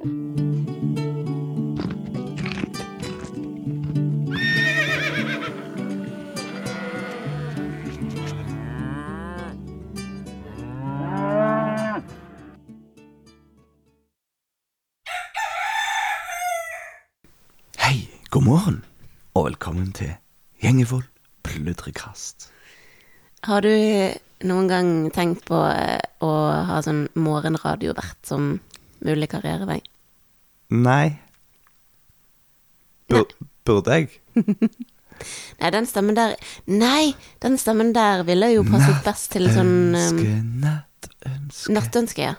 Hei, god morgen, og velkommen til Gjengevold pludrekast. Har du noen gang tenkt på eh, å ha sånn morgenradiovert som mulig karrierevei? Nei. Bur burde jeg? Nei, den stemmen der Nei, den stemmen der ville jo passet best til sånn um, nattønske nattønske, ja.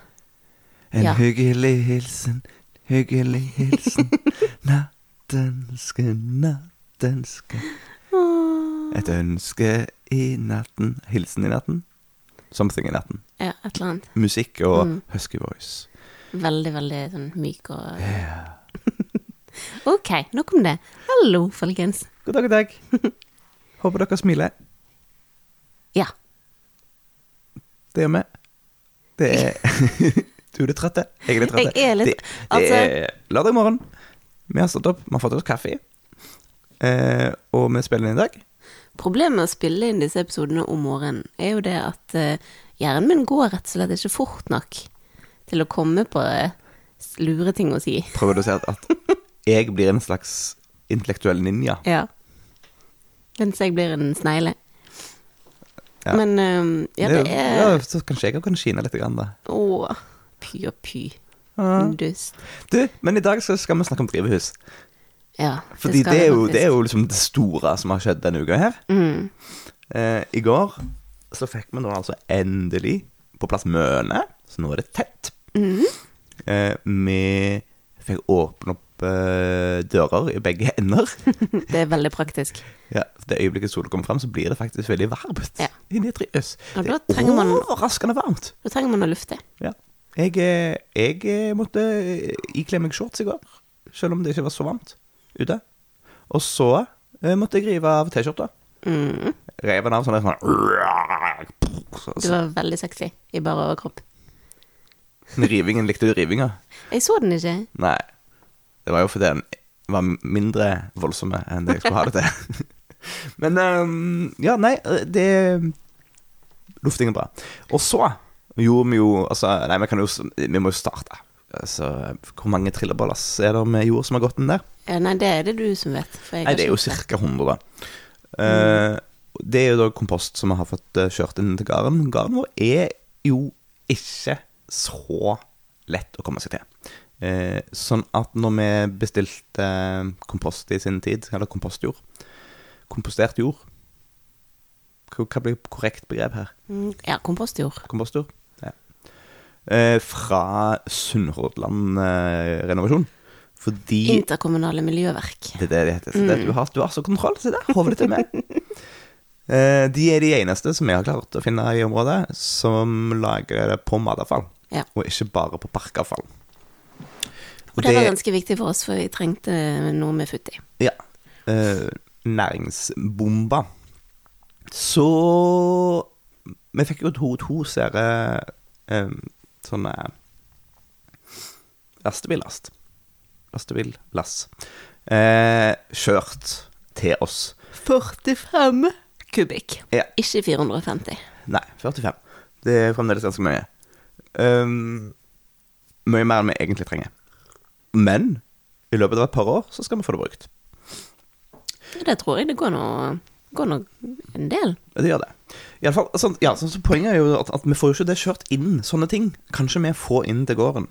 En ja. hyggelig hilsen, hyggelig hilsen Nattønske, nattønske Et ønske i natten Hilsen i natten Something i natten Ja, et eller annet. Musikk og Mm. husky voice Veldig, veldig sånn myk og. Ok, nok om det. Hallo, folkens. God dag, god dag Håper dere smiler Ja. Det gjør vi Det er Du er litt trøtt, Jeg er litt trøtt. Jeg er litt- Det, det altså- er lørdag morgen Vi har stått opp Vi har fått oss kaffe eh, Og vi spiller inn i dag Problemet med å spille inn disse episodene om morgenen er jo det at eh, hjernen min går rett og slett ikke fort nok til å komme på eh, lure ting å si. Prøver du å si at, at jeg blir en slags intellektuell ninja Ja. Mens jeg blir en snegle. Ja. Men um, ja, det det er Så kanskje jeg kan skine litt grann da Å, py og py. Ja. Dust. Du, men i dag så skal vi snakke om drivhus Ja. Fordi skal det, er jo, det er jo liksom det store som har skjedd denne uka her mm. eh, I går så fikk vi nå altså endelig på plass møne Så nå er det tett Mhm. eh, Vi fikk åpne opp eh, dører i begge ender Det er veldig praktisk. Ja, det øyeblikket solen kommer frem Så blir det faktisk veldig varmt Ja. Inni et drivhus Det er man- overraskende varmt Da trenger man å lufte. Ja. Jeg, eh, jeg eh, måtte ikle meg shorts i går, selv om det ikke var så varmt ute. Og så eh, måtte jeg rive av T-skjorta. Mm. Rev den av sånn sånn så, Du var veldig sexy i bare overkropp. Rivingen, likte du rivinga? Jeg så den ikke. Nei. Det var jo fordi den var mindre voldsomme enn det jeg skulle ha det til. Men um, ja, nei, det Lufting er bra. Og så gjorde vi jo Altså, nei, vi kan jo Vi må jo starte. Altså, hvor mange trillebålass er det med jord som har gått inn der? Ja, nei, det er det du som vet. Nei, det er jo ca. 100, da. Eh, det er jo da kompost som vi har fått eh, kjørt inn til gården. Gården vår er jo ikke så lett å komme seg til. Eh, sånn at når vi bestilte eh, kompost i sin tid, eller kompostjord Kompostert jord Hva blir korrekt begrep her? Mm, Ja, kompostjord. Kompostjord? Ja. Eh, fra Sunnhordland eh, renovasjon. Fordi Interkommunale miljøverk. det er det det heter. Så det, du, har, du har så kontroll. Se der, hodet ditt er med. Eh, de er de eneste som jeg har klart å finne i området, som lager det på matavfall, Ja. og ikke bare på parkavfall. Og det var ganske viktig for oss, for vi trengte noe med futt i. Ja. Eh, næringsbomba. Så Vi fikk jo to, to seere eh, sånne lastebillast. Lastebillass. Eh, kjørt til oss. 45 kubikk. Ja. Ikke 450. Nei, 45. Det er fremdeles ganske mye. Um, mye mer enn vi egentlig trenger. Men i løpet av et par år så skal vi få det brukt. Det tror jeg det går nå, går nå en del. Det gjør det. Fall, sånn, ja, så, så Poenget er jo at, at vi får jo ikke det kjørt inn, sånne ting. Kanskje vi får inn til gården.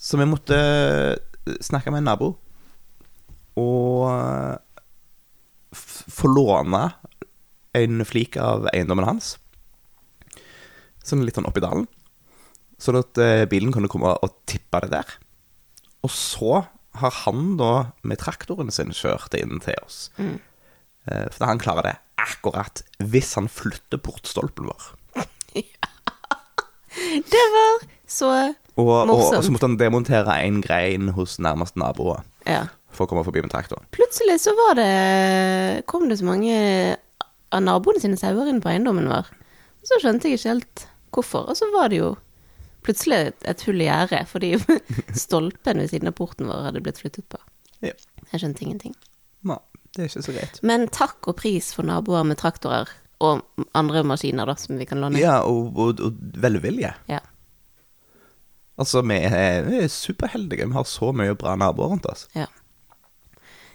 Så vi måtte eh, snakke med en nabo og eh, få låne en flik av eiendommen hans. Sånn litt sånn oppi dalen. Sånn at eh, bilen kunne komme og tippe det der. Og så har han da med traktoren sin kjørt det inn til oss. Eh, For han klarer det akkurat hvis han flytter portstolpen vår. ja. Det var så Og, og, og så måtte han demontere en grein hos nærmeste naboer Ja. for å komme forbi med traktoren. Plutselig så var det Kom det så mange av naboene sine sauer inn på eiendommen vår. Så skjønte jeg ikke helt hvorfor. Og så var det jo plutselig et, et hull i gjerdet fordi stolpen ved siden av porten vår hadde blitt flyttet på. Ja. Jeg skjønte ingenting. Nei, det er ikke så greit. Men takk og pris for naboer med traktorer og andre maskiner da, som vi kan låne. Ja, og, og, og velvilje. Ja. Altså, vi er, vi er superheldige. Vi har så mye bra naboer rundt oss. Ja.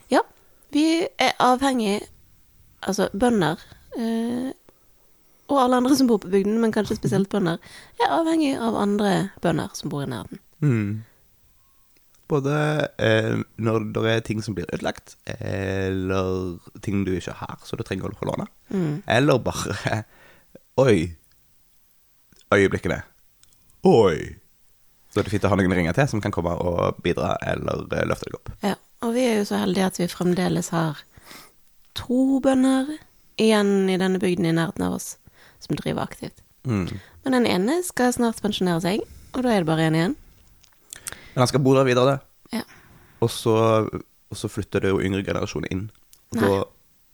ja vi er avhengig Altså, bønder eh, og alle andre som bor på bygden, men kanskje spesielt bønder, er avhengig av andre bønder som bor i nærheten. Mm. Både eh, når det er ting som blir ødelagt, eller ting du ikke har, så du trenger å få låne. Mm. Eller bare Oi. Øyeblikkene. Oi. Så er det fint å ha noen å ringe til som kan komme og bidra eller eh, løfte deg opp. Ja, og vi er jo så heldige at vi fremdeles har to bønder igjen i denne bygden i nærheten av oss som driver aktivt. Mm. Men den ene skal snart pensjonere seg, og da er det bare én igjen. Men han skal bo der videre, Ja. og så, og så flytter det jo yngre generasjoner inn. Nei. Da,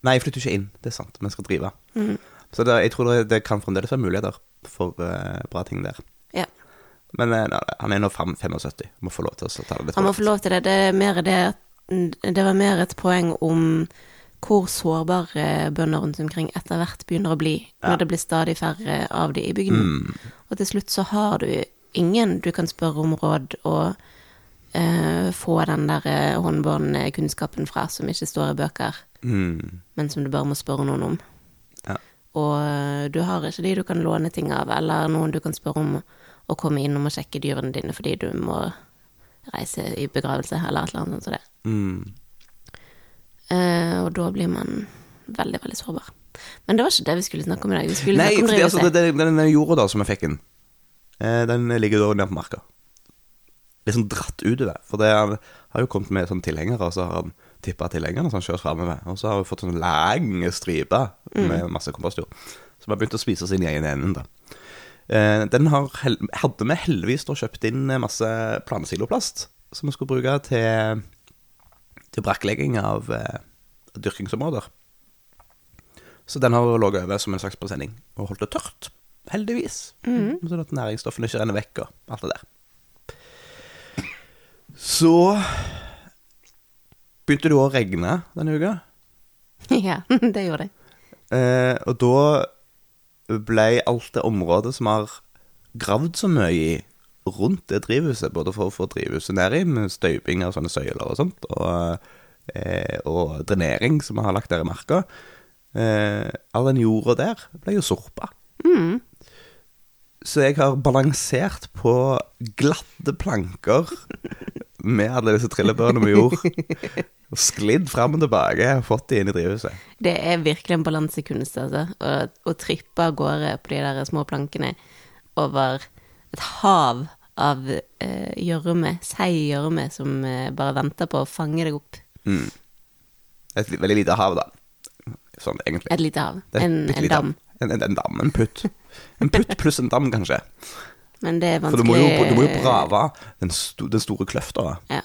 nei, jeg flytter ikke inn, det er sant, men jeg skal drive. Mm. Så det, jeg tror det, det kan fremdeles være muligheter for uh, bra ting der. Ja. Men nei, han er nå 75, må få lov til å ta det litt Han må få lov til det. Det, mer det, det var mer et poeng om hvor sårbare bønder rundt omkring etter hvert begynner å bli, når det blir stadig færre av de i bygden. Mm. Og til slutt så har du ingen du kan spørre om råd og uh, få den der håndbåndkunnskapen fra som ikke står i bøker, Mm. men som du bare må spørre noen om. Ja. Og eh, du har ikke de du kan låne ting av, eller noen du kan spørre om å komme innom og sjekke dyrene dine fordi du må reise i begravelse eller et eller annet sånt som det. Mm. Eh, og da blir man veldig, veldig sårbar. Men det var ikke det vi skulle snakke om i dag. Nei, for om fordi altså, det, det, den jorda da som jeg fikk inn, eh, den ligger da nede på marka. Litt sånn dratt det. For det han har jo kommet med sånn tilhengere, og så har han tippa tilhengerne så han kjører framover. Og så har vi fått sånn lang stripe med masse kompostjord. Som har begynt å spise sin egen i enden, da. Eh, den har, hadde vi heldigvis da kjøpt inn masse planesiloplast som vi skulle bruke til, til brakklegging av eh, dyrkingsområder. Så den har ligget over som en slags presenning og holdt det tørt. Heldigvis. Sånn at næringsstoffene ikke renner vekk og alt det der. Så begynte det å regne denne uka. ja, det gjorde det. Eh, og da ble alt det området som har gravd så mye i rundt det drivhuset, både for å få drivhuset ned i, med støyping av sånne søyler og sånt, og, eh, og drenering som vi har lagt der i marka, eh, all den jorda der ble jo sorpa. Mm. Så jeg har balansert på glatte planker med alle disse trillebørene med jord, og sklidd fram og tilbake og fått de inn i drivhuset. Det er virkelig en balansekunst, altså. Å, å trippe av gårde på de der små plankene over et hav av eh, gjørme, seig gjørme, som eh, bare venter på å fange deg opp. Et veldig lite hav, da. Sånn, egentlig. Et lite hav. En, en dam. En, en, en dam, en putt. En putt pluss en dam, kanskje. Men det er For du vanskelig må jo, du må jo brave den, sto, den store kløfta. Ja.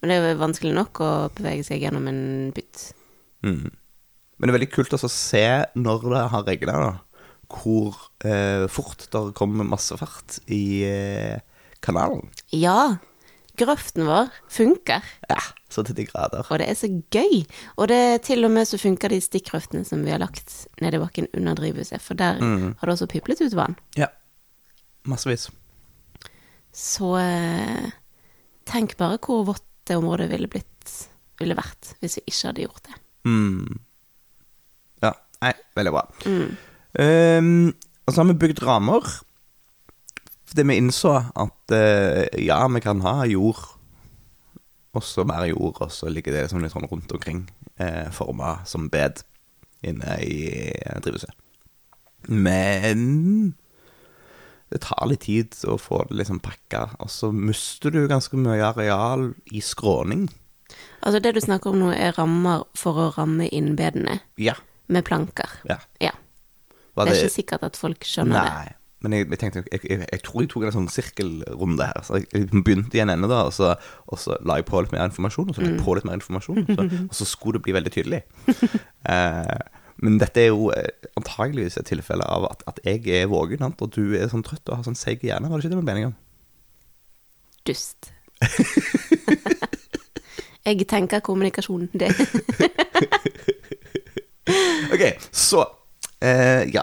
Men det er jo vanskelig nok å bevege seg gjennom en putt. Mm. Men det er veldig kult å se når det har regna, da, hvor eh, fort det kommer masse fart i eh, kanalen. Ja, grøften vår funker, Ja, så til de grader. og det er så gøy. Og det er til og med så funker de stikkrøftene som vi har lagt ned i bakken under drivhuset, for der har det også piplet ut vann. Ja. Massevis. Så eh, tenk bare hvor vått det området ville blitt, ville vært hvis vi ikke hadde gjort det. Mm. Ja, nei, veldig bra. Ehm, og så har vi bygd rammer. Fordi vi innså at uh, ja, vi kan ha jord, og så mer jord, og så ligger det liksom litt sånn rundt omkring, uh, forma som bed inne i eh, drivhuset. Men det tar litt tid å få det liksom pakka, og så mister du ganske mye areal i skråning. Altså det du snakker om nå er rammer for å ramme inn bedene Ja. med planker. ja. Ja. Det er ikke sikkert at folk skjønner det. Nei. Men jeg, jeg tenkte jeg, jeg, jeg tror jeg tok en sånn sirkelrunde her. Så jeg, begynte i en ende, da, og så, og så la jeg på litt mer informasjon, og så la jeg på litt mer informasjon, og så, og så skulle det bli veldig tydelig. eh, men dette er jo eh, antageligvis et tilfelle av at, at jeg er våken, og du er sånn trøtt og har sånn seig hjerne. Var det ikke det med meningen? dust. jeg tenker kommunikasjon, det. Ok, så eh, Ja.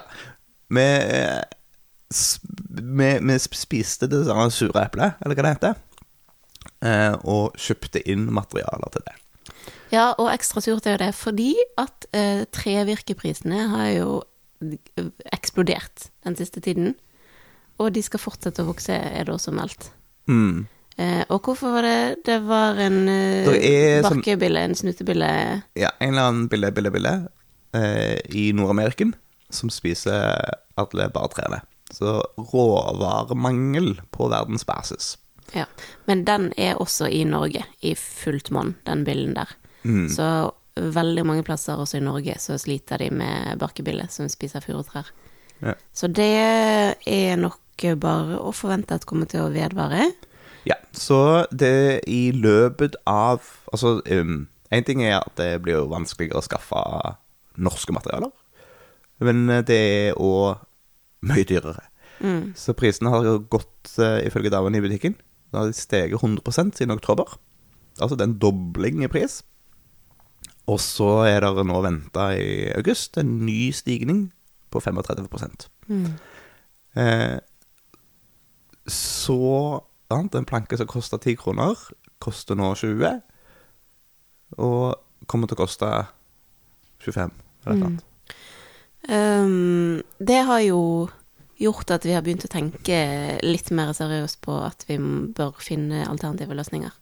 Vi, eh, vi, vi spiste det sure eplet, eller hva det heter, eh, og kjøpte inn materialer til det. Ja, og ekstra surt er jo det fordi at eh, trevirkeprisene har jo eksplodert den siste tiden. Og de skal fortsette å vokse, er det også meldt. Mm. Eh, og hvorfor var det Det var en eh, sånn- bakkebille, en snutebille Ja, en eller annen bille, bille, bille eh, i Nord-Ameriken som spiser alle bare trærne. Så råvaremangel på verdensbasis. Ja. Men den er også i Norge, i fullt monn, den billen der. Så veldig mange plasser også i Norge så sliter de med barkebille som spiser furutrær. Ja. Så det er nok bare å forvente at kommer til å vedvare. Ja, så det i løpet av Altså, én ting er at det blir jo vanskeligere å skaffe norske materialer. Men det er òg mye dyrere. Så prisene har gått, eh, ifølge damene i butikken, da har de steget 100% siden oktober. Altså det er en dobling i pris. Og så er det nå venta i august en ny stigning på 35 eh, Så sant, En planke som koster 10 kroner, koster nå 20. Og kommer til å koste 25. Eller noe sånt. Um, det har jo gjort at vi har begynt å tenke litt mer seriøst på at vi bør finne alternative løsninger.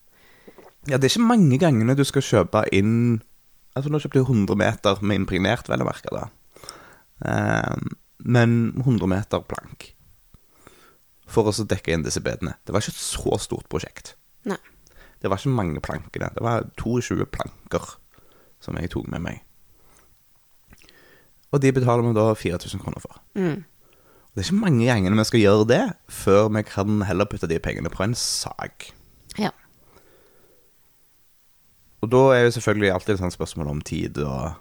Ja, det er ikke mange gangene du skal kjøpe inn Altså, nå kjøpte jeg 100 meter med impregnert, vel å merke, da. Um, men 100 meter plank. For å dekke inn disse bedene. Det var ikke et så stort prosjekt. Nei. Det var ikke mange plankene. Det var 22 planker som jeg tok med meg. Og de betaler vi da 4000 kroner for. Mm. Det er ikke mange gjengene vi skal gjøre det, før vi kan heller putte de pengene på en sag. Ja. Og da er jo selvfølgelig alltid et sånt spørsmål om tid og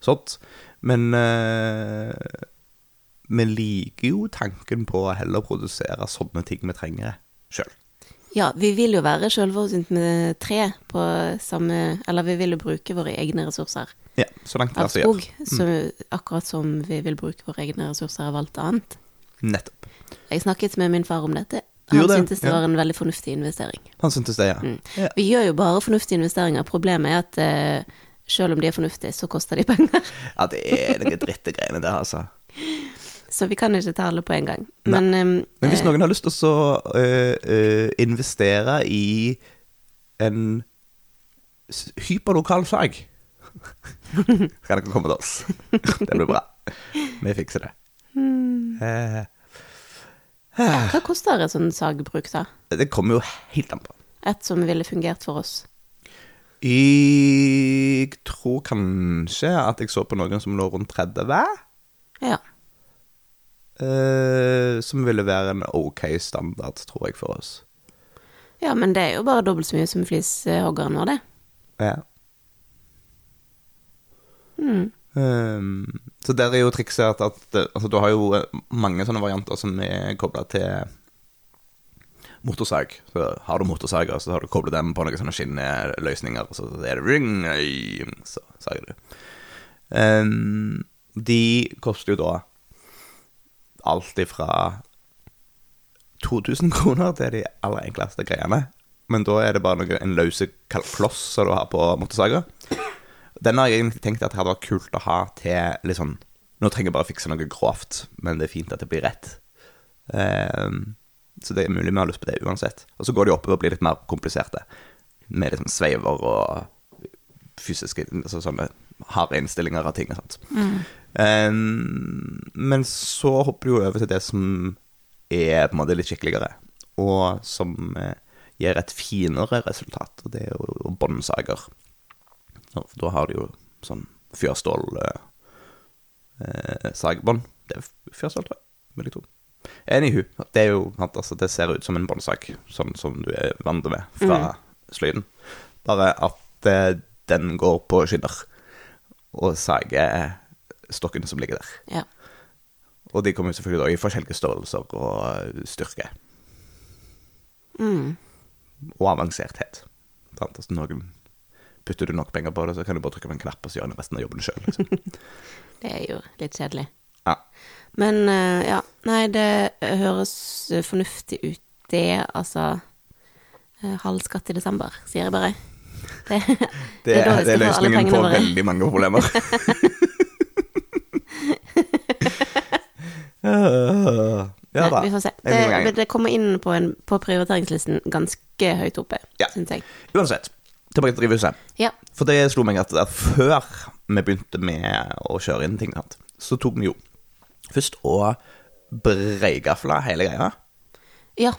sånt. Men eh, vi liker jo tanken på å heller produsere sånne ting vi trenger sjøl. Ja, vi vil jo være sjølforsynt med tre på samme Eller vi vil jo bruke våre egne ressurser Ja, så langt det av lar seg gjøre. skog. Så akkurat som vi vil bruke våre egne ressurser av alt annet. Nettopp. Jeg snakket med min far om dette. Han det, syntes det var en veldig fornuftig investering. Han syntes det, ja. ja. Vi gjør jo bare fornuftige investeringer. Problemet er at uh, selv om de er fornuftige, så koster de penger. Ja, det er noe dritte det greiene der, altså. Så vi kan ikke ta alle på en gang. Men, um, Men hvis eh, noen har lyst til å uh, uh, investere i en hyperlokal sag, kan dere komme til oss. Det blir bra. Vi fikser det. Eh, Hva koster et sånt sagbruk, da? det kommer jo helt an på. Et som ville fungert for oss? Jeg tror kanskje at jeg så på noen som lå rundt 30, Ja. Eh, som ville være en ok standard, tror jeg, for oss. ja, men det er jo bare dobbelt så mye som flishoggeren vår, det. Ja. Um, så der er jo trikset at, at altså, du har jo eh, mange sånne varianter som er kobla til motorsag. Så har du motorsager, så har du koblet dem på noen sånne skinneløsninger, og så er det ring, så sager du. Um, de koster jo da alt ifra 2000 kroner til de aller enkleste greiene. Men da er det bare noe, en løse kloss som du har på motorsager. Den har jeg egentlig tenkt at det hadde vært kult å ha til litt sånn Nå trenger jeg bare fikse noe grovt, men det er fint at det blir rett. Um, så det er mulig vi har lyst på det uansett. Og så går de oppover og blir litt mer kompliserte. Med liksom sveiver og fysiske altså sånne harde innstillinger av ting og sånt. Ehm, men så hopper du jo over til det som er på en måte litt skikkeligere, og som eh, gir et finere resultat, og det er jo båndsager. For da har du jo sånn fjørstål eh, eh. Det er fjørstål, tror jeg. Vil jeg tro. Anywho, det er jo altså, det ser ut som en båndsag, sånn som du er vant med fra sløyden. Bare at eh, den går på skinner og sager stokkene som ligger der. Ja. Og de kommer selvfølgelig da i forskjellige størrelser og styrke. Mm. og avansert,het. Altså, noen putter du nok penger på det, så kan du bare trykke på en knapp, og så gjør du resten av jobben sjøl. Liksom. Det er jo litt kjedelig. Ja. Men eh, ja, nei, det høres fornuftig ut, det, altså. eh, Halv skatt i desember, sier jeg bare. Det, Det, er det er skal få løsningen på veldig mange problemer. Uh, ja da. Vi får se. Det, det kommer inn på, en, på prioriteringslisten ganske høyt oppe, Ja. syns jeg. Uansett, tilbake til drivhuset. Ja. For det slo meg at, før vi begynte med å kjøre inn ting, så tok vi jo først og breigafla hele greia. ja.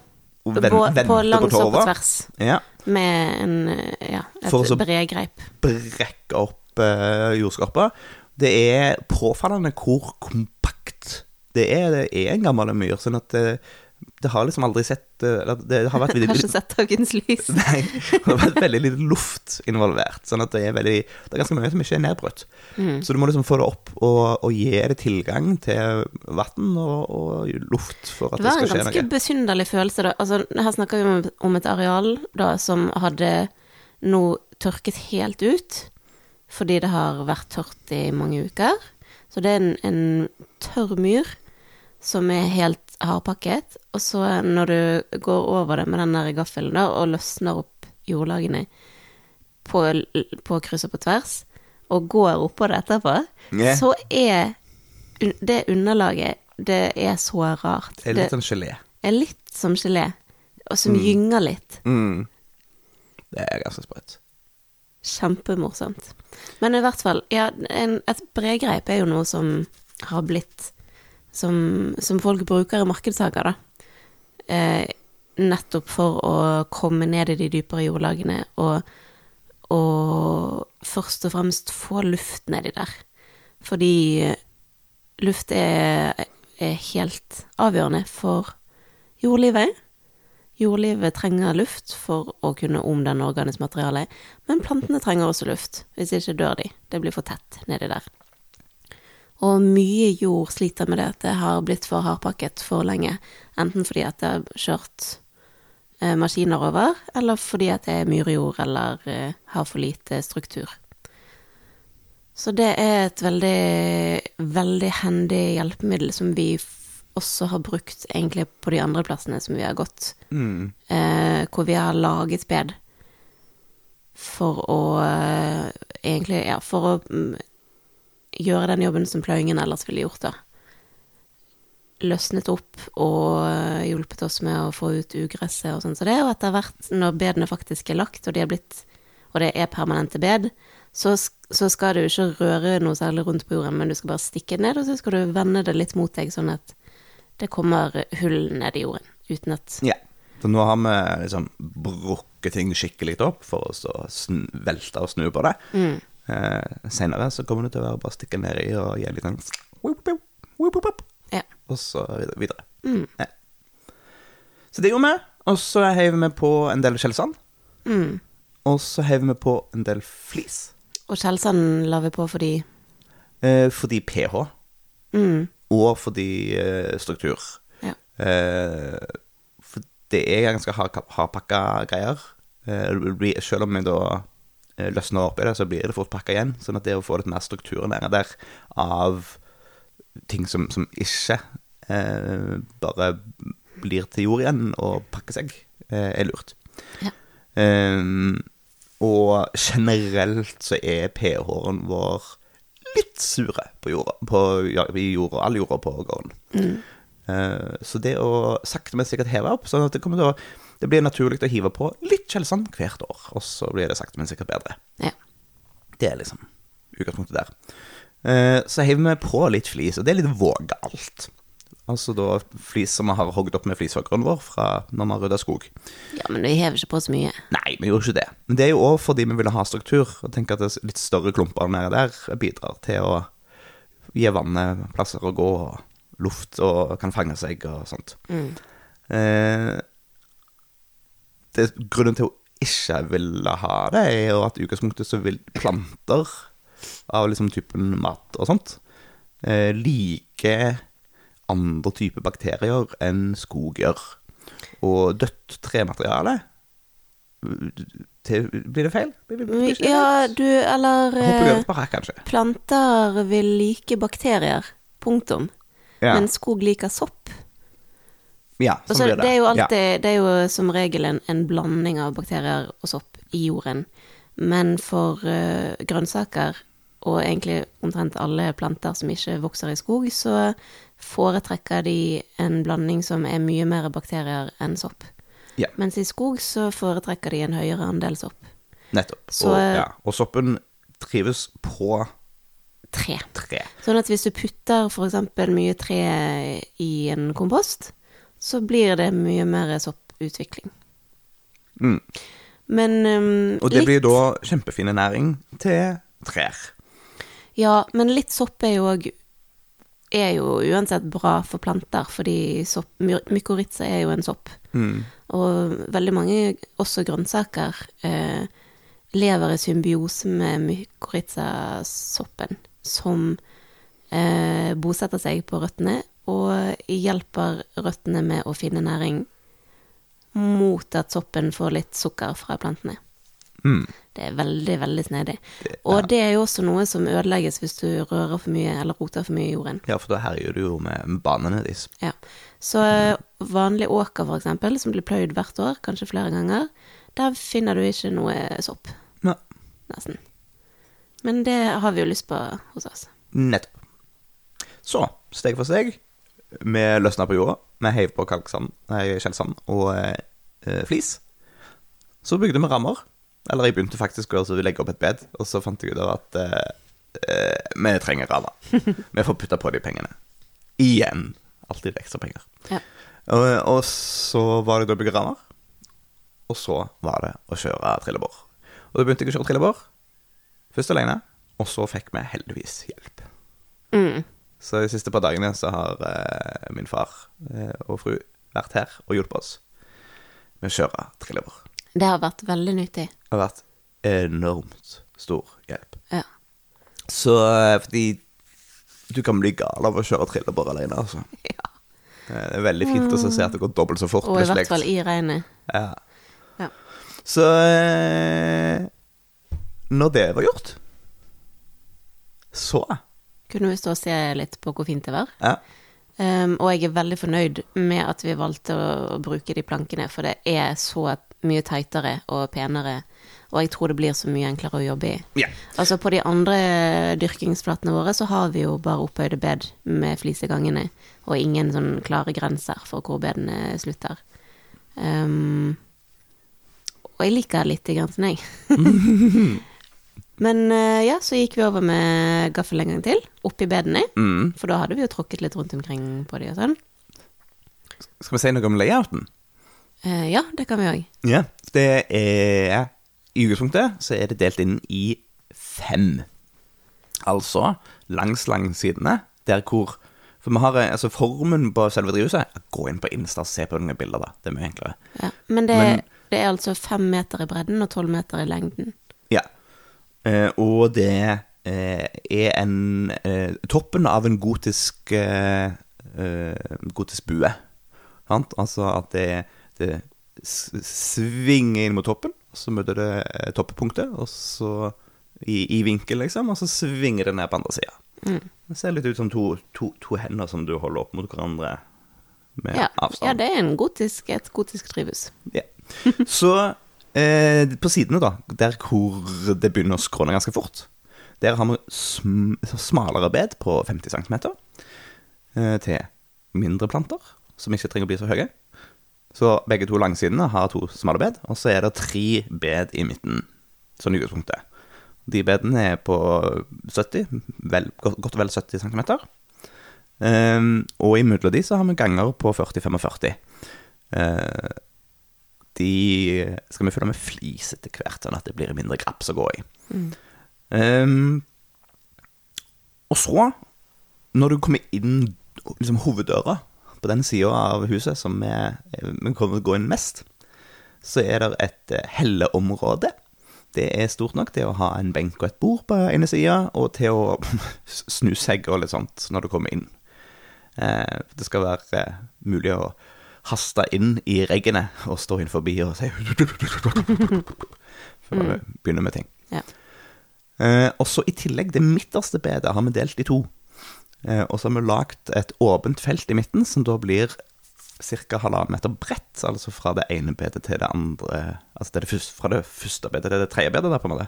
Og På, på langs og på tvers. Ja. Med en, eh, ja, et bredgreip. Brekke opp uh, jordskorpa. Det er påfallende hvor kompakt det er. Det er en gammel myr, sånn at det, det har liksom aldri sett eh, eller Det har vært Har ikke sett dagens lys. Nei, det har vært veldig lite luft involvert. Sånn at det er veldig Det er ganske mye som ikke er nedbrutt. Mm. Så du må liksom få det opp og, og gi det tilgang til vann og, og luft for at Det det, var en ganske besynderlig følelse, da. Altså, her snakker vi om, om et areal da, som hadde nå tørket helt ut, fordi det har vært tørt i mange uker. Så det er en, en tørr myr som er helt hardpakket, og så når du går over det med den der gaffelen da, og løsner opp jordlagene på, på kryss og på tvers, og går oppå det etterpå, yeah. så er det underlaget Det er så rart. Det er litt som gelé. er litt som gelé, og som gynger litt. Mm. Det er ganske sprøtt. Kjempemorsomt. Men i hvert fall, ja, en, et bredgreip er jo noe som har blitt Som, som folk bruker i markedshager, da. Eh, nettopp for å komme ned i de dypere jordlagene og, og først og fremst få luft nedi der. Fordi luft er, er helt avgjørende for jordlivet. Jordlivet trenger luft for å kunne omdanne organisk materiale, men plantene trenger også luft. Hvis ikke dør de. Det blir for tett nedi der. Og mye jord sliter med det at det har blitt for hardpakket for lenge. Enten fordi at det har kjørt eh, maskiner over, eller fordi at det er myrjord eller eh, har for lite struktur. Så det er et veldig, veldig hendig hjelpemiddel som vi også har brukt egentlig på de andre plassene som vi har gått, Mm. eh, hvor vi har laget bed for å eh, egentlig, ja, for å mm, gjøre den jobben som pløyingen ellers ville gjort, da. Løsnet opp og eh, hjulpet oss med å få ut ugresset og sånn. Så det jo etter hvert, når bedene faktisk er lagt, og de er blitt og det er permanente bed, så, så skal du ikke røre noe særlig rundt på jorden, men du skal bare stikke det ned, og så skal du vende det litt mot deg, sånn at det kommer hull ned i jorden, uten at Ja. Så nå har vi liksom brukket ting skikkelig opp for å velte og snu på det. mm, Eh, Senere så kommer det til å være bare å stikke nedi og gi litt sånn Ja. Og så videre. Mm. Ja. Så det gjorde vi. Og så heiv vi på en del skjellsand. Mm. Og så heiv vi på en del flis. Og skjellsand la vi på fordi Eh, fordi pH, mm, og fordi eh, struktur. Ja. Eh, for det er ganske hard- hardpakka greier. Eh, selv om vi da løsner opp i det, så blir det fort pakka igjen. Sånn at det å få litt mer struktur nede der av ting som, som ikke eh, bare blir til jord igjen og pakker seg, eh, er lurt. Ja. Um, og generelt så er pH-en vår litt sure på jorda, på, ja, i jorda, all jorda på gården. mm, Eh, så det å sakte, men sikkert heve opp, sånn at det kommer til å Det blir naturlig å hive på litt skjellsand hvert år, og så blir det sakte, men sikkert bedre. Ja. Det er liksom utgangspunktet der. Eh, så hiver vi på litt flis, og det er litt vågalt. Altså da flis som vi har hogd opp med flishoggeren vår fra når vi har rydda skog. ja, men vi hever ikke på så mye. Nei, vi gjorde ikke det. Men det er jo òg fordi vi ville ha struktur, og tenker at det er litt større klumper nede der bidrar til å gi vannet plasser å gå, og luft og kan fange seg og sånt. Mm. Eh, det, grunnen til å ikke ville ha det, er jo at i utgangspunktet så vil planter av liksom typen mat og sånt eh, like andre typer bakterier enn skog gjør. Og dødt tremateriale til, Blir det feil? Blir, det, blir det Ja, du, eller eh. Planter vil like bakterier. Punktum. Ja, Men skog liker sopp. ja sånn blir det. det. er jo Ja. det er jo som regel en, en blanding av bakterier og sopp i jorden. Men for uh, grønnsaker, og egentlig omtrent alle planter som ikke vokser i skog, så foretrekker de en blanding som er mye mer bakterier enn sopp. Ja. Mens i skog så foretrekker de en høyere andel sopp. Nettopp. Så- og, ja. og soppen trives på Tre. tre. Sånn at hvis du putter eksempel mye tre i en kompost, så blir det mye mer sopputvikling. Mm. Men um, Og det litt, blir da kjempefine næring til trær. Ja, men litt sopp er jo òg er jo uansett bra for planter, fordi sopp, mykorrhiza er jo en sopp. Mm. Og veldig mange, også grønnsaker, eh, lever i symbiose med mykorrhizasoppen, som eh, bosetter seg på røttene og hjelper røttene med å finne næring mot at soppen får litt sukker fra plantene. Mm. Det er veldig, veldig snedig. Det- Og det er jo også noe som ødelegges hvis du rører for mye eller roter for mye i jorden. Ja, for da herjer du jo med banene deres. Ja. Så eh, vanlig åker, for eksempel, som blir pløyd hvert år, kanskje flere ganger, der finner du ikke noe sopp, Ja. nesten. Men det har vi jo lyst på hos oss. Nettopp. Så, steg for steg, vi løsna på jorda. Vi heiv på kalksand, skjellsand og eh, eh, flis. Så bygde vi rammer. Eller jeg begynte faktisk å legge opp et bed, og så fant jeg ut av at eh, eh, vi trenger rammer. vi får putta på de pengene. Igjen. Alltid ekstra penger. Ja. Og, og så var det da å bygge rammer. Og så var det å kjøre trillebår. Og da begynte jeg å kjøre trillebår. Først alene, og så fikk vi heldigvis hjelp. Mm. Så de siste par dagene så har eh, min far eh, og fru vært her og hjulpet oss med å kjøre trillebår. Det har vært veldig nyttig. Det har vært enormt stor hjelp. Ja. Så eh, fordi du kan bli gal av å kjøre trillebår alene, altså. ja. Eh, Det er veldig fint å se at det går dobbelt så fort. Og i hvert fall i regnet. Ja. Ja. Så eh, Når det var gjort, så Kunne vi stå og se litt på hvor fint det var. Ja. Um, og jeg er veldig fornøyd med at vi valgte å bruke de plankene, for det er så mye teitere og penere, og jeg tror det blir så mye enklere å jobbe i. ja. Altså på de andre dyrkingsplatene våre så har vi jo bare opphøyde bed med flisegangene, og ingen sånn klare grenser for hvor bedene slutter. Um, og jeg liker litt i grensen, jeg. Men eh, ja, så gikk vi over med gaffel en gang til, oppi bedene. Mm. For da hadde vi jo tråkket litt rundt omkring på de og sånn. Skal vi si noe om layouten? Eh, ja, det kan vi òg. Ja. Det er I utgangspunktet så er det delt inn i fem. Altså langs langsidene, der hvor For vi har eh, altså formen på selve drivhuset Gå inn på Insta og se på noen bilder, da. Det er mye enklere. Ja. Men, det, Men- det er altså fem meter i bredden og tolv meter i lengden. Eh, og det eh, er en eh, Toppen av en gotisk Gotisk bue. Sant? Altså at det, det svinger inn mot toppen, så møter det toppepunktet, og så i, i vinkel, liksom, og så svinger det ned på andre sida. Mm. Det ser litt ut som to, to, to hender som du holder opp mot hverandre med Ja, ja, det er en gotisk, et gotisk drivhus. Ja. Så eh, på sidene, da, der hvor det begynner å skråne ganske fort, der har vi sm smalere bed på 50 cm eh, til mindre planter, som ikke trenger å bli så høye. Så begge to langsidene har to smale bed, og så er det tre bed i midten, sånn i utgangspunktet. De bedene er på 70, vel, godt, og vel 70 cm. Eh, og de så har vi ganger på 40-45. Uh, de skal vi fylle med flis etter hvert, sånn at det blir mindre graps å gå i. Um, og så, når du kommer inn liksom hoveddøra på den sida av huset som vi, vi kommer til å gå inn mest, så er det et eh, helleområde. Det er stort nok til å ha en benk og et bord på ene sida, og til å snu seg og litt sånt når du kommer inn. Uh, det skal være uh, mulig å haste inn i reggene og stå inn forbi og si Før vi begynner med ting. Ja. Eh, og så i tillegg, det midterste bedet har vi delt i to. Eh, og så har vi lagd et åpent felt i midten, som da blir ca. halvannen meter bredt. Altså fra det ene bedet til det andre Altså det det første, fra det første bedet til det tredje bedet, der, på en måte.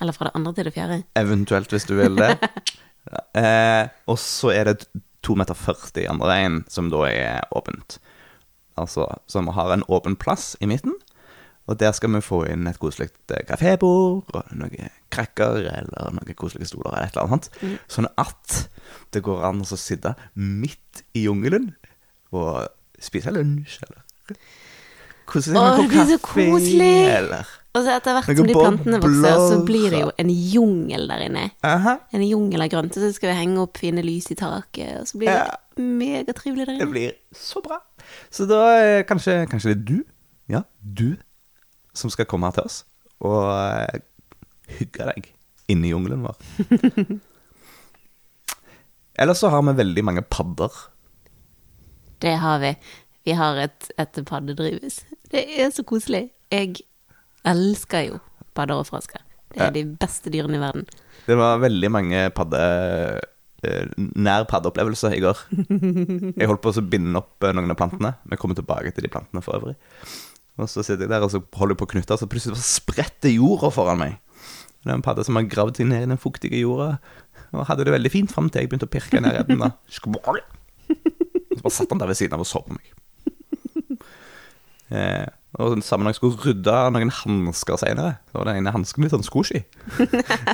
Eller fra det andre til det fjerde. Eventuelt, hvis du vil det. eh, og så er det 2,40 meter i andre veien, som da er åpent. Altså, så vi har en åpen plass i midten. Og der skal vi få inn et koselig kafébord, og noen krakker eller noen koselige stoler eller et eller annet. Mm. Sånn at det går an å sitte midt i jungelen og spise lunsj, eller med en kopp det blir kaffe, koselig! eller Og så etter hvert som de plantene vokser, så blir det jo en jungel der inne. Aha. En jungel av grønt, og så skal vi henge opp fine lys i taket, og så blir det Ja. megatrivelig der Det blir så bra. Så da eh, kanskje, kanskje det er du, ja, du, som skal komme her til oss og eh, hygge deg inni i jungelen vår. Ellers så har vi veldig mange padder. Det har vi. Vi har et, et paddedrivhus. Det er så koselig. Jeg elsker jo padder og frosker. Det er de beste dyrene i verden. Det var veldig mange padde eh, nær paddeopplevelser i går. Jeg holdt på å binde opp eh, noen av plantene. Vi kommer tilbake til de plantene for øvrig. Og så sitter jeg der og så holder jeg på å knytte, så plutselig spretter jorda foran meg. Det er en padde som har gravd seg ned i den fuktige jorda, og hadde det veldig fint fram til jeg begynte å pirke ned i den. da. Så bare satt han der ved siden av og så på meg. Eh, og sammen jeg skulle rydde noen hansker senere, så var den ene hansken litt sånn squishy.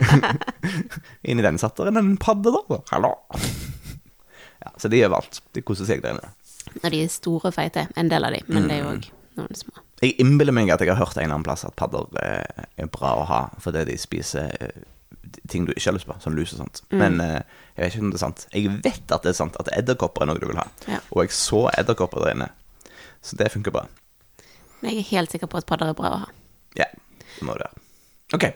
Inni den satt der en padde, da. Hallo. Ja, så de gjør alt. De koser seg der inne. Ja, de er store og feite. En del av de, men det er jo òg noen små. Jeg innbiller meg at jeg har hørt en eller annen plass at padder eh, er bra å ha fordi de spiser eh, ting du ikke har lyst på, sånn lus og sånt. Men eh, jeg vet ikke om det er sant. Jeg vet at det er sant, at edderkopper er noe du vil ha. Ja. Og jeg så edderkopper der inne. Så det funker bra. Men jeg er helt sikker på at padder er bra å ha. Ja, det må det være. Ok,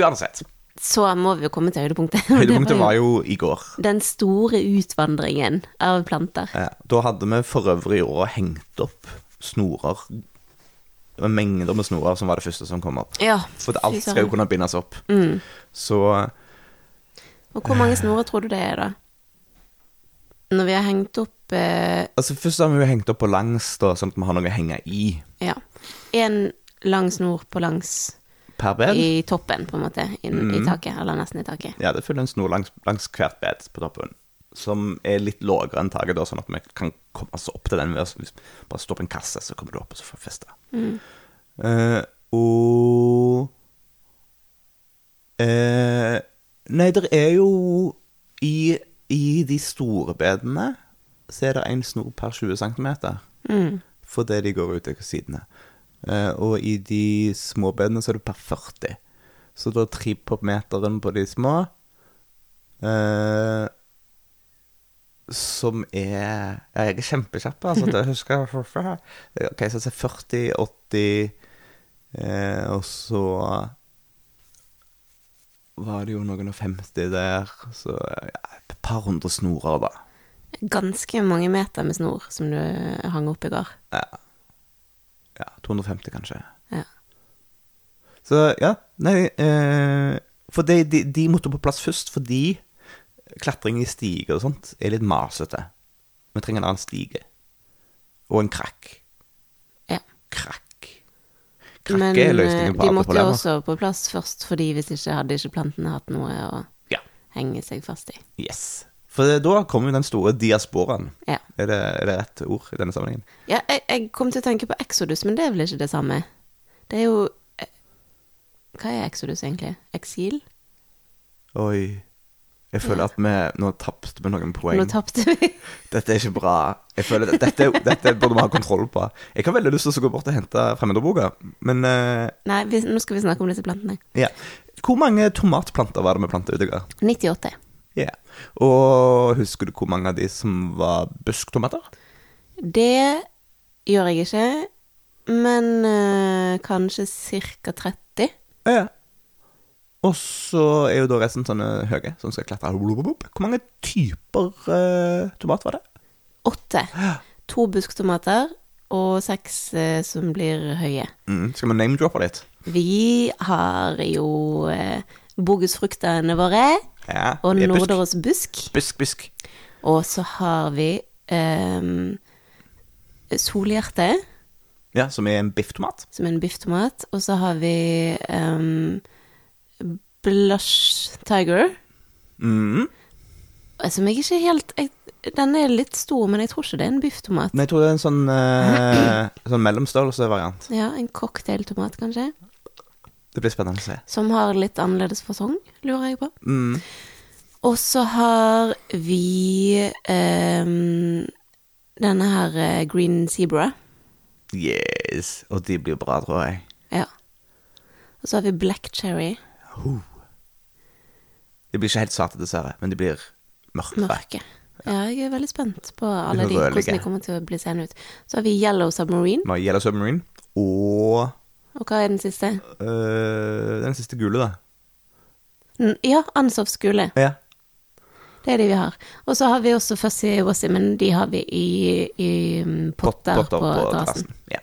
uansett. Så må vi jo komme til høydepunktet. Høydepunktet var jo i går. den store utvandringen av planter. Ja, Da hadde vi for øvrig år hengt opp snorer. Det var mengder med snorer som var det første som kom opp. Ja, For alt skal jo kunne bindes opp. Så Og hvor mange snorer tror du det er, da? Når vi har hengt opp eh, Altså Først har vi jo hengt opp på langs, da, sånn at vi har noe å henge i Ja. En lang snor på langs per bed. i toppen, på en måte, inn, i taket. Eller nesten i taket. Ja, det følger en snor langs, langs hvert bed på toppen. Som er litt lavere enn taket, da, sånn at vi kan komme oss opp til den Hvis liksom bare står på en kasse, så kommer du opp og så får vi feste. Eh, og uh, Nei, det er jo i, I de store bedene så er det én snor per 20 cm. Fordi de går ut av sidene. Uh, og i de små bedene så er det per 40. Så da tripopmeteren på de små uh, Som er Ja, jeg er kjempekjapp, altså. Det husker jeg før. Ok, så det er 40, 80 uh, Og så var det jo noen og 50 der. Så ja, et par hundre snorer, da. Ganske mange meter med snor som du hang opp i går. Ja. ja 250, kanskje. Ja. Så ja, nei eh, For de, de, de måtte på plass først fordi klatring i stiger og sånt er litt masete. Vi trenger en annen stige. Og en krakk. ja. Krakk. Men er eh, løsningen på de måtte problemer. også på plass først, fordi hvis ikke hadde ikke plantene hatt noe å Ja. henge seg fast i. Yes. For da kommer jo den store diasporaen. Ja. Er det, er det rett ord i denne sammenhengen? Ja, jeg, jeg kom til å tenke på Exodus, men det er vel ikke det samme? Det er jo eh, Hva er Exodus egentlig? Eksil? Oi. Jeg føler at vi nå tapte vi noen poeng. Nå tapte vi. Dette er ikke bra. Jeg føler at dette, dette burde vi ha kontroll på. Jeg har veldig lyst til å gå bort og hente fremmedordboka, men uh... Nei, vi, nå skal vi snakke om disse plantene. ja. Hvor mange tomatplanter var det vi planta ute i går? 98. Ja. Og husker du hvor mange av de som var busktomater? Det gjør jeg ikke, men øh, kanskje ca. 30. Ja. Og så er jo da resten sånne høye som skal klatre. Hvor mange typer øh, tomat var det? Åtte. to busktomater og seks øh, som blir høye. Mm. Skal vi name-droppe litt? Vi har jo eh, bogusfruktene våre Ja. og er. Norderås busk. Busk, busk. Og så har vi um, solhjerte, Ja, som er en bifftomat. som er en bifftomat. Og så har vi um, blush tiger, Mm. som jeg ikke helt jeg, Den er litt stor, men jeg tror ikke det er en bifftomat. Men jeg tror det er en sånn, uh, sånn mellomstørrelsesvariant. Ja, En cocktailtomat, kanskje. Det blir spennende å se. Som har litt annerledes fasong, lurer jeg på. Mm. Og så har vi ehm, denne her eh, green zebra. Yes. Og de blir bra, tror jeg. Ja. Og så har vi black cherry. De blir ikke helt svarte, dessverre, men de blir mørke. Mørke. Ja, jeg er veldig spent på alle de, hvordan de kommer til å bli seende ut. Så har vi yellow submarine. Vi har Yellow Submarine og Og hva er den siste? Uh, den siste gule, da. N- Ja, Ansovs gule. Ja. Det er de vi har. Og så har vi også Fuzzy Wuzzy, men de har vi i, i mm, potter, Potter på, på terrassen. Ja.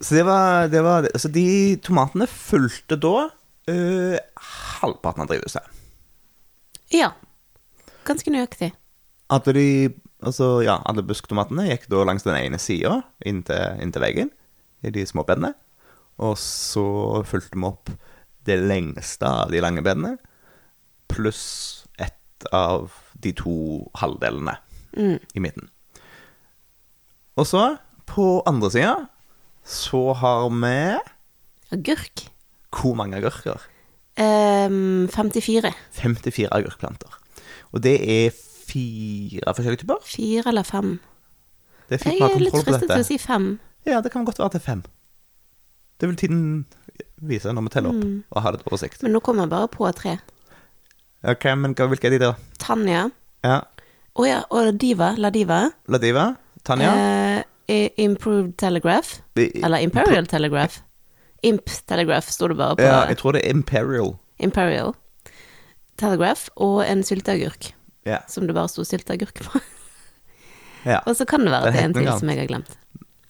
Så det var, det var Så de tomatene fulgte da uh, halvparten av drivhuset. Ja. Ganske nøyaktig. Alle de Altså, ja, alle busktomatene gikk da langs den ene sida inntil, inntil veggen de små bedene. Og så fulgte vi opp det lengste av de lange bedene, pluss ett av de to halvdelene Mm. i midten. Og så, på andre sida, så har vi Agurk. Hvor mange agurker? Um, 54. 54 agurkplanter. Og det er fire forskjellige typer. Fire eller fem. Det er fint Jeg å ha er litt fristet til å si fem. Ja, det kan godt være til fem. Det vil tiden vise når vi teller opp Mm. og har et oversikt. Men nå kommer jeg bare på tre. Ok, men hvilke er de da? Tanja. Ja, Å ja, og Diva. La Diva. Ladiva, Tanja. Eh, Improved Telegraph. I- Eller Imperial Telegraph. Imp Telegraph sto det bare på. Ja, jeg tror det er Imperial. Imperial Telegraph. Og en sylteagurk, Ja. som det bare sto sylteagurk på. ja. Og så kan det være at det er en til som jeg har glemt.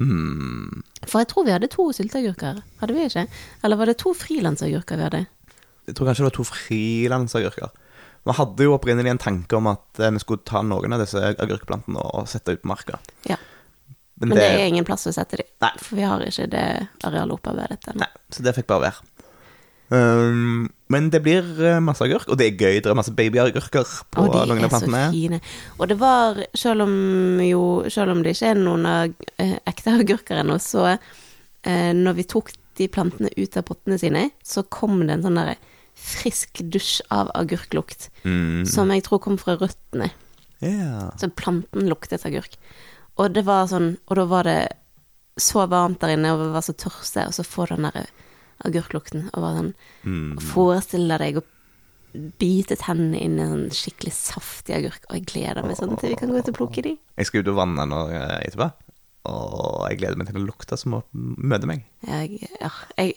Mm. For jeg tror vi hadde to sylteagurker. Hadde vi ikke? Eller var det to frilansagurker vi hadde? Jeg tror kanskje det var to frilansagurker. Vi hadde jo opprinnelig en tanke om at eh, vi skulle ta noen av disse agurkplantene og sette ut på marka. Ja. Men, Men det, det er ingen plass å sette dem. For vi har ikke det arealet opparbeidet ennå. Så det fikk bare være. Um, men det blir eh, masse agurk, og det er gøy. Det er masse babyagurker på Og de noen er av så fine. Og det var, selv om jo Selv om det ikke er noen eh, ekte agurker ennå, så eh, når vi tok de plantene ut av pottene sine, så kom det en sånn derre frisk dusj av agurklukt. Mm. Som jeg tror kom fra røttene. Yeah. Så planten luktet agurk. Og det var sånn Og da var det så varmt der inne, og vi var så tørste, og så får du den der agurklukten, og bare sånn Mm. Forestill deg å bite tennene inn i en sånn skikkelig saftig agurk, og jeg gleder meg sånn til vi kan gå ut og plukke de. Jeg skal ut og vanne nå eh, etterpå. Og jeg gleder meg til å lukte som å møte meg. Jeg, ja, jeg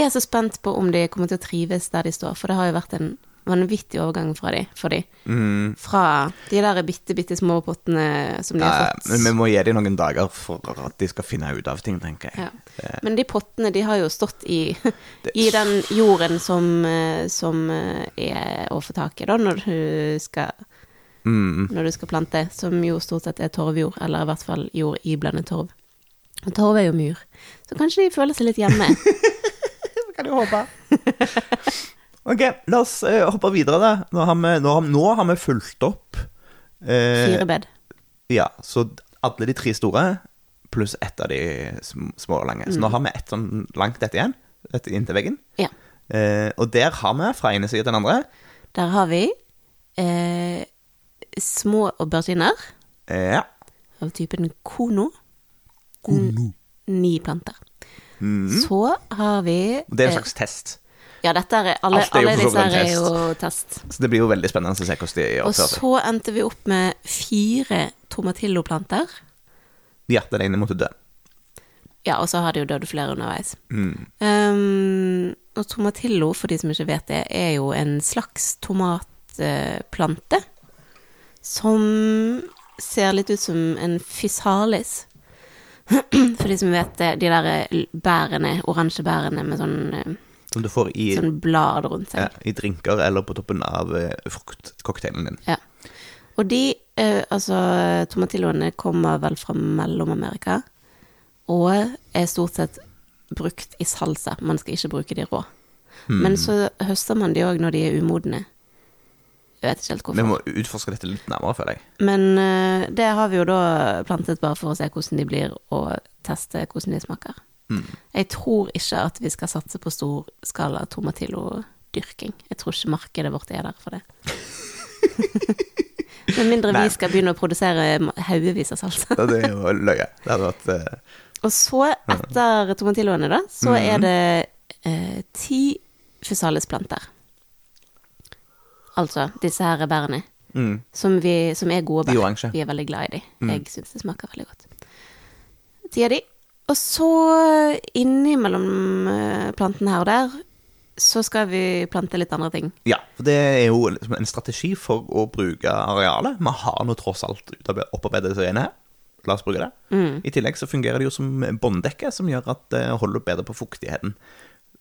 er så spent på om de kommer til å trives der de står, for det har jo vært en vanvittig overgang fra de, for de. Mm. Fra de der bitte, bitte små pottene som de har fått. men vi må gi dem noen dager for at de skal finne ut av ting, tenker jeg. Ja. Men de pottene, de har jo stått i, i den jorden som, eh, som eh, er å få tak i, da, når du skal Mm. når du skal plante, som jo stort sett er torvjord, eller i hvert fall jord iblandet torv. Og torv er jo myr, så kanskje de føler seg litt hjemme. Det kan du håpe. ok, la oss eh, hoppe videre, da. Nå har vi, nå har, nå har vi fulgt opp eh, Fire bed. Ja, så alle de tre store pluss ett av de sm- små og lange. Så nå har vi ett sånn langt ett igjen, et inntil veggen. Ja. Eh, og der har vi, fra ene side til den andre Der har vi eh, små auberginer eh, Ja. av typen kono. Kono. Ni planter. Mm. Så har vi Og Det er en eh, slags test. Ja, dette er alle, er alle disse her er jo test. Så det blir jo veldig spennende å se hvordan de Og oppfører seg. så endte vi opp med fire tomatilloplanter. Ja, den ene måtte dø. Ja, og så har det jo dødd flere underveis. Mm. Um, og tomatillo, for de som ikke vet det, er jo en slags tomatplante som ser litt ut som en fysalis. For de som vet det, de der eh, bærene, oransje bærene med sånn, eh, Som du får i, sånn blad rundt ja, i drinker eller på toppen av eh, fruktcocktailen din. Ja. Og de, eh, altså tomatilloene kommer vel fra Mellom-Amerika, og er stort sett brukt i salsa. Man skal ikke bruke de rå. Hmm. Men så høster man de òg når de er umodne. Jeg vet ikke helt Vi må utforske dette litt nærmere, føler jeg. Men eh, det har vi jo da plantet bare for å se hvordan de blir, og teste hvordan de smaker. Mm. Jeg tror ikke at vi skal satse på storskala tomatillo-dyrking. Jeg tror ikke markedet vårt er der for det. Med mindre Nei. vi skal begynne å produsere haugevis av salsa. Det er jo løye. Det hadde vært uh... Og så, etter tomatilloene, da, så Mhm. er det eh, ti fysalisplanter. Altså disse her bærene. mm, Som, vi, som er gode De bær. Vi er veldig glad i de. Mm. Jeg syns det smaker veldig godt. Ti av de. Og så innimellom eh, plantene her og der, så skal vi plante litt andre ting. Ja, for det er jo liksom en strategi for å bruke arealet. Vi har nå tross alt opparbeidet oss her. La oss bruke det. Mm. I tillegg så fungerer det jo som bånddekke, som gjør at det holder bedre på fuktigheten.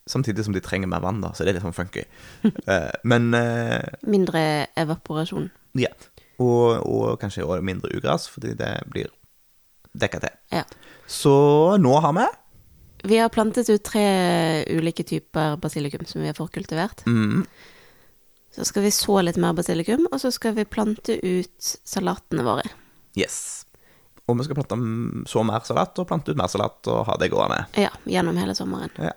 Samtidig som de trenger mer vann, da, så det er litt sånn funky. Eh, Men eh, Mindre evaporasjon. ja. Og, og kanskje også mindre ugras, fordi det blir dekka til. Ja. Så nå har vi Vi har plantet ut tre ulike typer basilikum som vi har forkultivert. mm, Så skal vi så litt mer basilikum, og så skal vi plante ut salatene våre. Yes. Og vi skal plante så mer salat, og plante ut mer salat, og ha det gående. Ja, gjennom hele sommeren. Ja.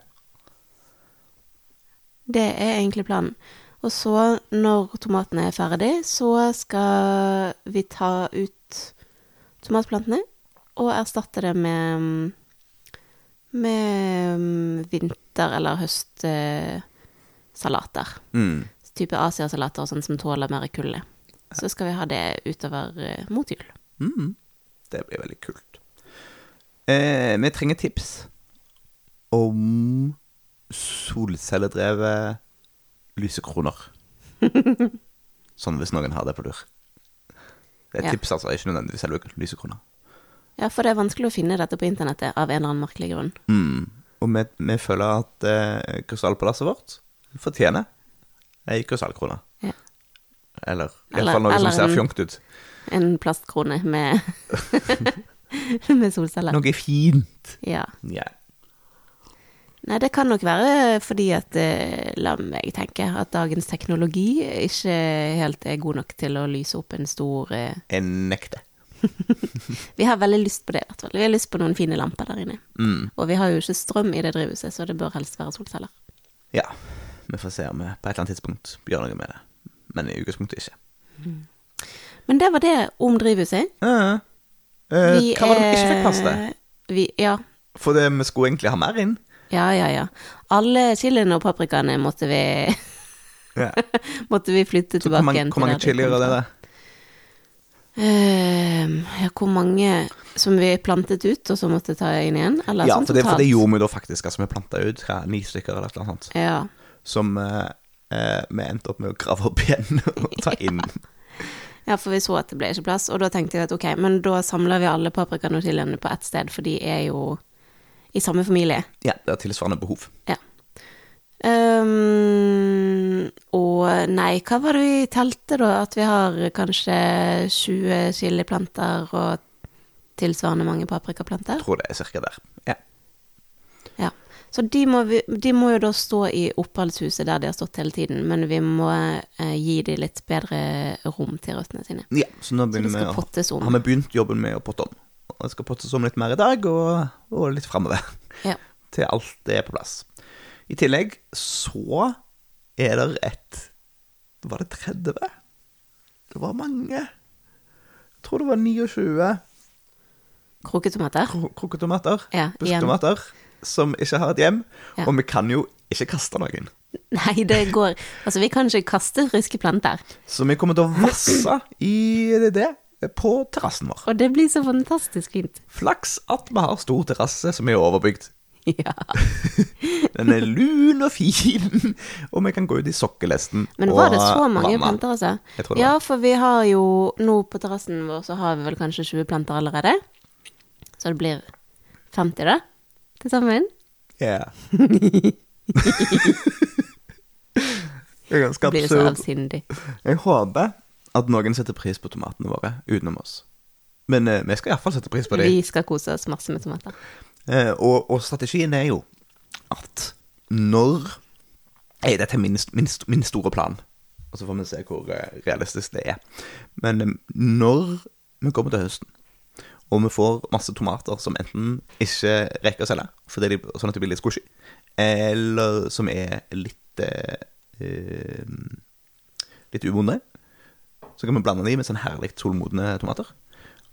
Det er egentlig planen. Og så, når tomatene er ferdig, så skal vi ta ut tomatplantene og erstatte det med med mm, vinter- eller høstsalater. Mm. Type asiasalater og sånn som tåler mer kulde. Så skal vi ha det utover eh, mot jul. Mm. Det blir veldig kult. Eh, vi trenger tips om solcelledrevet lysekroner. sånn hvis noen har det på lur. Det er Ja. tips, altså, ikke nødvendigvis selve lysekroner. Ja, for det er vanskelig å finne dette på internettet av en eller annen merkelig grunn. Mm. Og vi, vi føler at eh, krystallpalasset vårt fortjener ei krystallkrone. Ja. Eller iallfall noe eller som ser fjongt ut. En plastkrone med med solceller. Noe fint. Ja. Yeah. Nei, det kan nok være fordi at eh, La meg tenke at dagens teknologi ikke helt er god nok til å lyse opp en stor eh, Jeg nekter. Vi har veldig lyst på det, i hvert fall. Vi har lyst på noen fine lamper der inne. Mm. Og vi har jo ikke strøm i det drivhuset, så det bør helst være solceller. Ja. Vi får se om vi på et eller annet tidspunkt gjør noe med det. Men i utgangspunktet ikke. Men det var det om drivhuset. Ja. eh, Vi hva var det vi ikke fikk plass til? Vi, ja. For det, vi skulle egentlig ha mer inn. Ja, ja, ja. Alle chiliene og paprikaene måtte vi Ja. Måtte vi flytte Så tilbake igjen hvor mange chilier er det ja, hvor mange som vi plantet ut, og så måtte ta inn igjen? Eller Ja, sånn for det, for det gjorde vi da faktisk. Altså, vi planta ut hva, ni stykker eller noe sånt. Ja. Som uh, uh, vi endte opp med å grave opp igjen og ta inn. ja, for vi så at det ble ikke plass, og da tenkte jeg at ok, men da samler vi alle paprikaene og chiliene på ett sted, for de er jo i samme familie. Ja, det er tilsvarende behov. Ja. Ehm, og nei, hva var det vi telte da? At vi har kanskje 20 chiliplanter og tilsvarende mange paprikaplanter? Jeg tror det er cirka der. Ja. Ja. Så de må, vi, de må jo da stå i oppholdshuset der de har stått hele tiden, men vi må eh, gi de litt bedre rom til røttene sine. ja så nå Så vi å har vi begynt jobben med å potte om. Og det skal pottes om litt mer i dag, og, og litt framover. Ja. Til alt er på plass. I tillegg så er det et Var det 30? Det var mange. Jeg tror det var 29 Kroketomater. kro kroketomater. Ja, busktomater, som ikke har et hjem. Ja. Og vi kan jo ikke kaste noen. Nei, det går Altså, vi kan ikke kaste friske planter. Så vi kommer til å vasse i det på terrassen vår. Og det blir så fantastisk fint. Flaks at vi har stor terrasse som er overbygd. Ja. Den er lun og fin, og vi kan gå ut i sokkelesten Men var det så mange vanne. planter, altså? Jeg tror det Ja, for vi har jo Nå på terrassen vår så har vi vel kanskje 20 planter allerede. Så det blir 50, da? Til sammen. Ja. det er ganske Blir så avsindig. Jeg håper at noen setter pris på tomatene våre utenom oss. Men eh, vi skal iallfall sette pris på dem. Vi skal kose oss masse med tomater. Eh, og, og strategien er jo at når Nei, dette er min, min, min store plan. Og så får vi se hvor eh, realistisk det er. Men eh, når vi kommer til høsten, og vi får masse tomater som enten ikke rekker å selge, fordi de, sånn at de blir litt squishy, eller som er litt eh, litt umodne, så kan vi blande dem med sånn herlig solmodne tomater.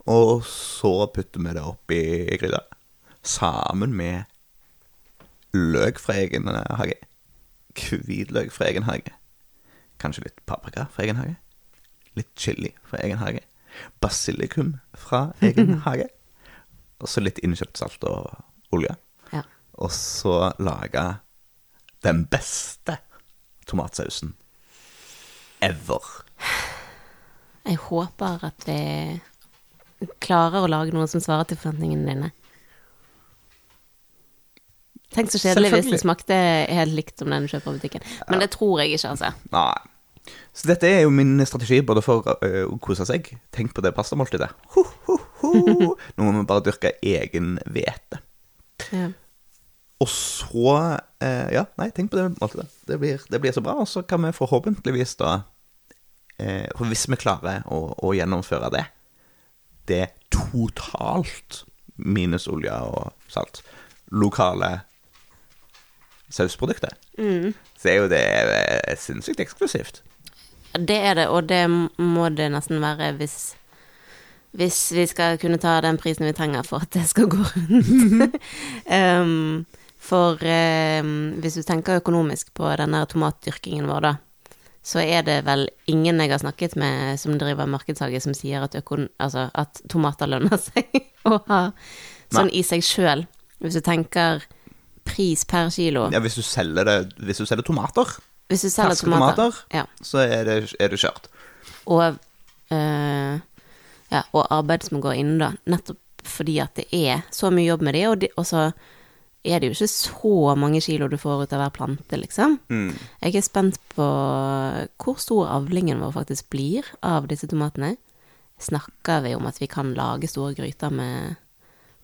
Og så putter vi det oppi gryta sammen med løk fra egen eh, hage. Hvitløk fra egen hage. Kanskje litt paprika fra egen hage. Litt chili fra egen hage. Basilikum fra egen hage. Og så litt innkjøpt salt og olje. Ja. Og så lage den beste tomatsausen ever. Jeg håper at vi klarer å lage noe som svarer til forventningene dine. Tenk så kjedelig hvis det smakte helt likt som den du kjøper i butikken. Men det tror jeg ikke, altså. Nei. Så dette er jo min strategi både for øh, å kose seg. Tenk på det pastamåltidet. Ho, ho, ho. Nå må vi bare dyrke egen hvete. Ja. Og så eh, Ja, nei, tenk på det måltidet. Det blir, det blir så bra. Og så kan vi forhåpentligvis da eh, For hvis vi klarer å, å gjennomføre det, det totalt minus olje og salt, lokale sausprodukter, så er jo det eh, sinnssykt eksklusivt. Det er det, og det må det nesten være hvis hvis vi skal kunne ta den prisen vi trenger for at det skal gå rundt. um, for um, hvis du tenker økonomisk på denne tomatdyrkingen vår, da, så er det vel ingen jeg har snakket med som driver markedshage, som sier at, altså, at tomater lønner seg å ha sånn i seg sjøl. Hvis du tenker pris per kilo. Ja, hvis du selger det Hvis du selger tomater, Hvis du selger ferske tomater, tomater, ja. så er det, er det kjørt. og, eh, ja, og arbeid som går inn, da. Nettopp fordi at det er så mye jobb med de, og, de, og så er det jo ikke så mange kilo du får ut av hver plante, liksom. Jeg er spent på hvor stor avlingen vår faktisk blir av disse tomatene. Snakker vi om at vi kan lage store gryter med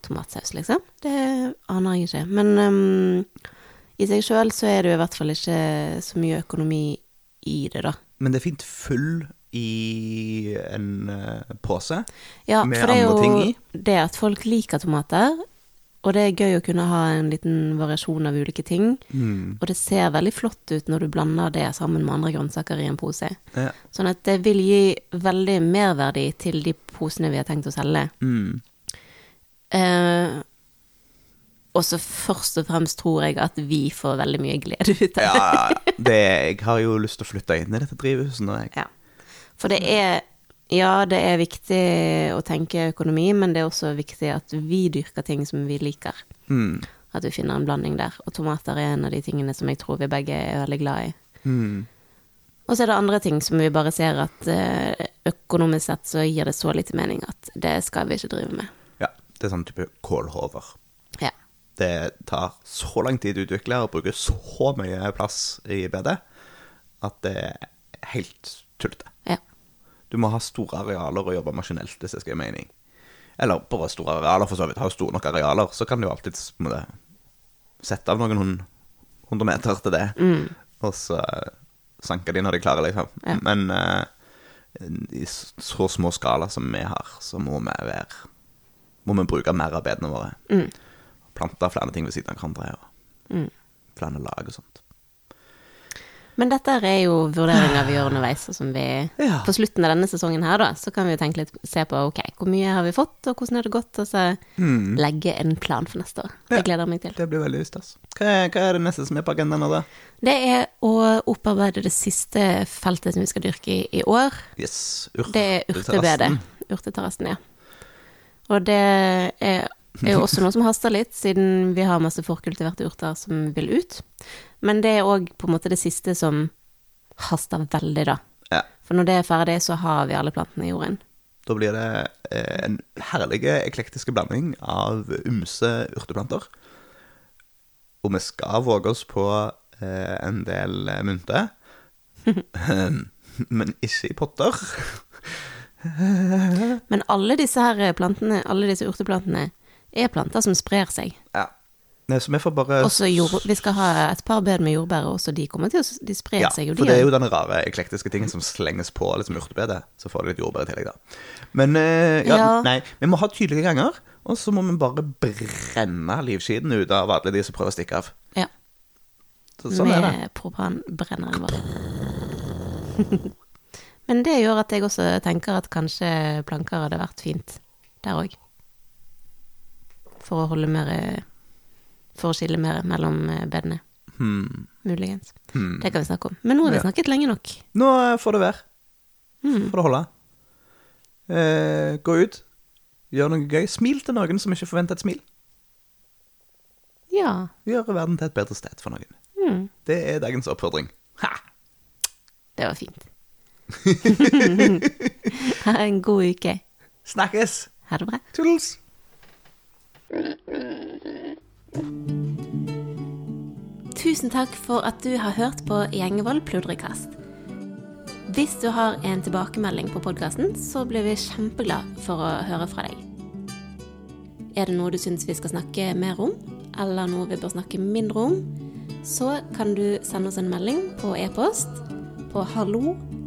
tomatsaus, liksom? Det aner jeg ikke. Men um, i seg sjøl så er det jo i hvert fall ikke så mye økonomi i det, da. Men det er fint full i en eh, pose. Ja, med for det er andre ting jo i. det at folk liker tomater, og det er gøy å kunne ha en liten variasjon av ulike ting. Mm. Og det ser veldig flott ut når du blander det sammen med andre grønnsaker i en pose. Ja. Sånn at det vil gi veldig merverdi til de posene vi har tenkt å selge. Mm. Eh, og så først og fremst tror jeg at vi får veldig mye glede ut av det. Ja, det, jeg har jo lyst til å flytte inn i dette drivhuset nå, jeg. Ja. For det er Ja, det er viktig å tenke økonomi, men det er også viktig at vi dyrker ting som vi liker. Mm. At vi finner en blanding der. Og tomater er en av de tingene som jeg tror vi begge er veldig glad i. Mm. Og så er det andre ting som vi bare ser at eh, økonomisk sett så gir det så lite mening at det skal vi ikke drive med. Det er sånn type kålhover. Ja. Det tar så lang tid å utvikle og bruker så mye plass i bedet at det er helt tullete. Ja. Du må ha store arealer og jobbe maskinelt hvis det skal gi mening. Eller bare store arealer, for så vidt. Har du store nok arealer, så kan du alltid det, sette av noen hundre meter til det, og så sanke de når de klarer, liksom. Ja. Men uh, i så små skala som vi har, så må vi være Må vi bruke mer av bedene våre. Plante flere ting ved siden av hverandre, og flere lag og sånt. Men dette er jo vurderinger vi gjør underveis, som vi Ja. På slutten av denne sesongen her, da, så kan vi jo tenke litt Se på ok, hvor mye har vi fått, og hvordan har det gått, og så legge en plan for neste år. Det Ja. gleder jeg meg til. Det blir veldig stas. Hva er, hva er det neste som er på agendaen nå, da? Det er å opparbeide det siste feltet som vi skal dyrke i i år. Yes, Ur Det er urtebedet. Urteterrassen, ja. Og det er er jo også noe som haster litt, siden vi har masse forkultiverte urter som vil ut. Men det er òg på en måte det siste som haster veldig, da. Ja. For når det er ferdig, så har vi alle plantene i jorden. Da blir det eh, en herlig eklektiske blanding av ymse urteplanter. Og vi skal våge oss på eh, en del eh, mynte. Men ikke i potter. Men alle disse her plantene, alle disse urteplantene, er planter som sprer seg. Ja. Nei, så vi får bare Også jord, vi skal ha et par bed med jordbær, og også de kommer til å De sprer Ja, seg Ja, for de det er jo den rare eklektiske tingen som slenges på liksom urtebedet. Så får du litt jordbær i tillegg, da. Men eh, ja, Ja. nei, vi må ha tydelige ganger, og så må vi bare brenne livskiten ut av alle de som prøver å stikke av. Ja. Så, sånn er det. med propanbrenneren vår. Men det gjør at jeg også tenker at kanskje planker hadde vært fint der òg. For å holde mer For å skille mer mellom eh, bedene. Hmm. Muligens. Hmm. Det kan vi snakke om. Men nå har vi Ja. snakket lenge nok. Nå eh, får det være. Mm. Får det holde. Eh, gå ut, gjør noe gøy. Smil til noen som ikke forventer et smil. Ja. Gjør verden til et bedre sted for noen. Mm. Det er dagens oppfordring. Ha! Det var fint. ha en god uke. Snakkes! Ha det bra. Toodles. Tusen takk for at du har hørt på Gjengevold pludrekast. Hvis du har en tilbakemelding på podkasten, så blir vi kjempeglad for å høre fra deg. Er det noe du syns vi skal snakke mer om, eller noe vi bør snakke mindre om, så kan du sende oss en melding på e-post på hallo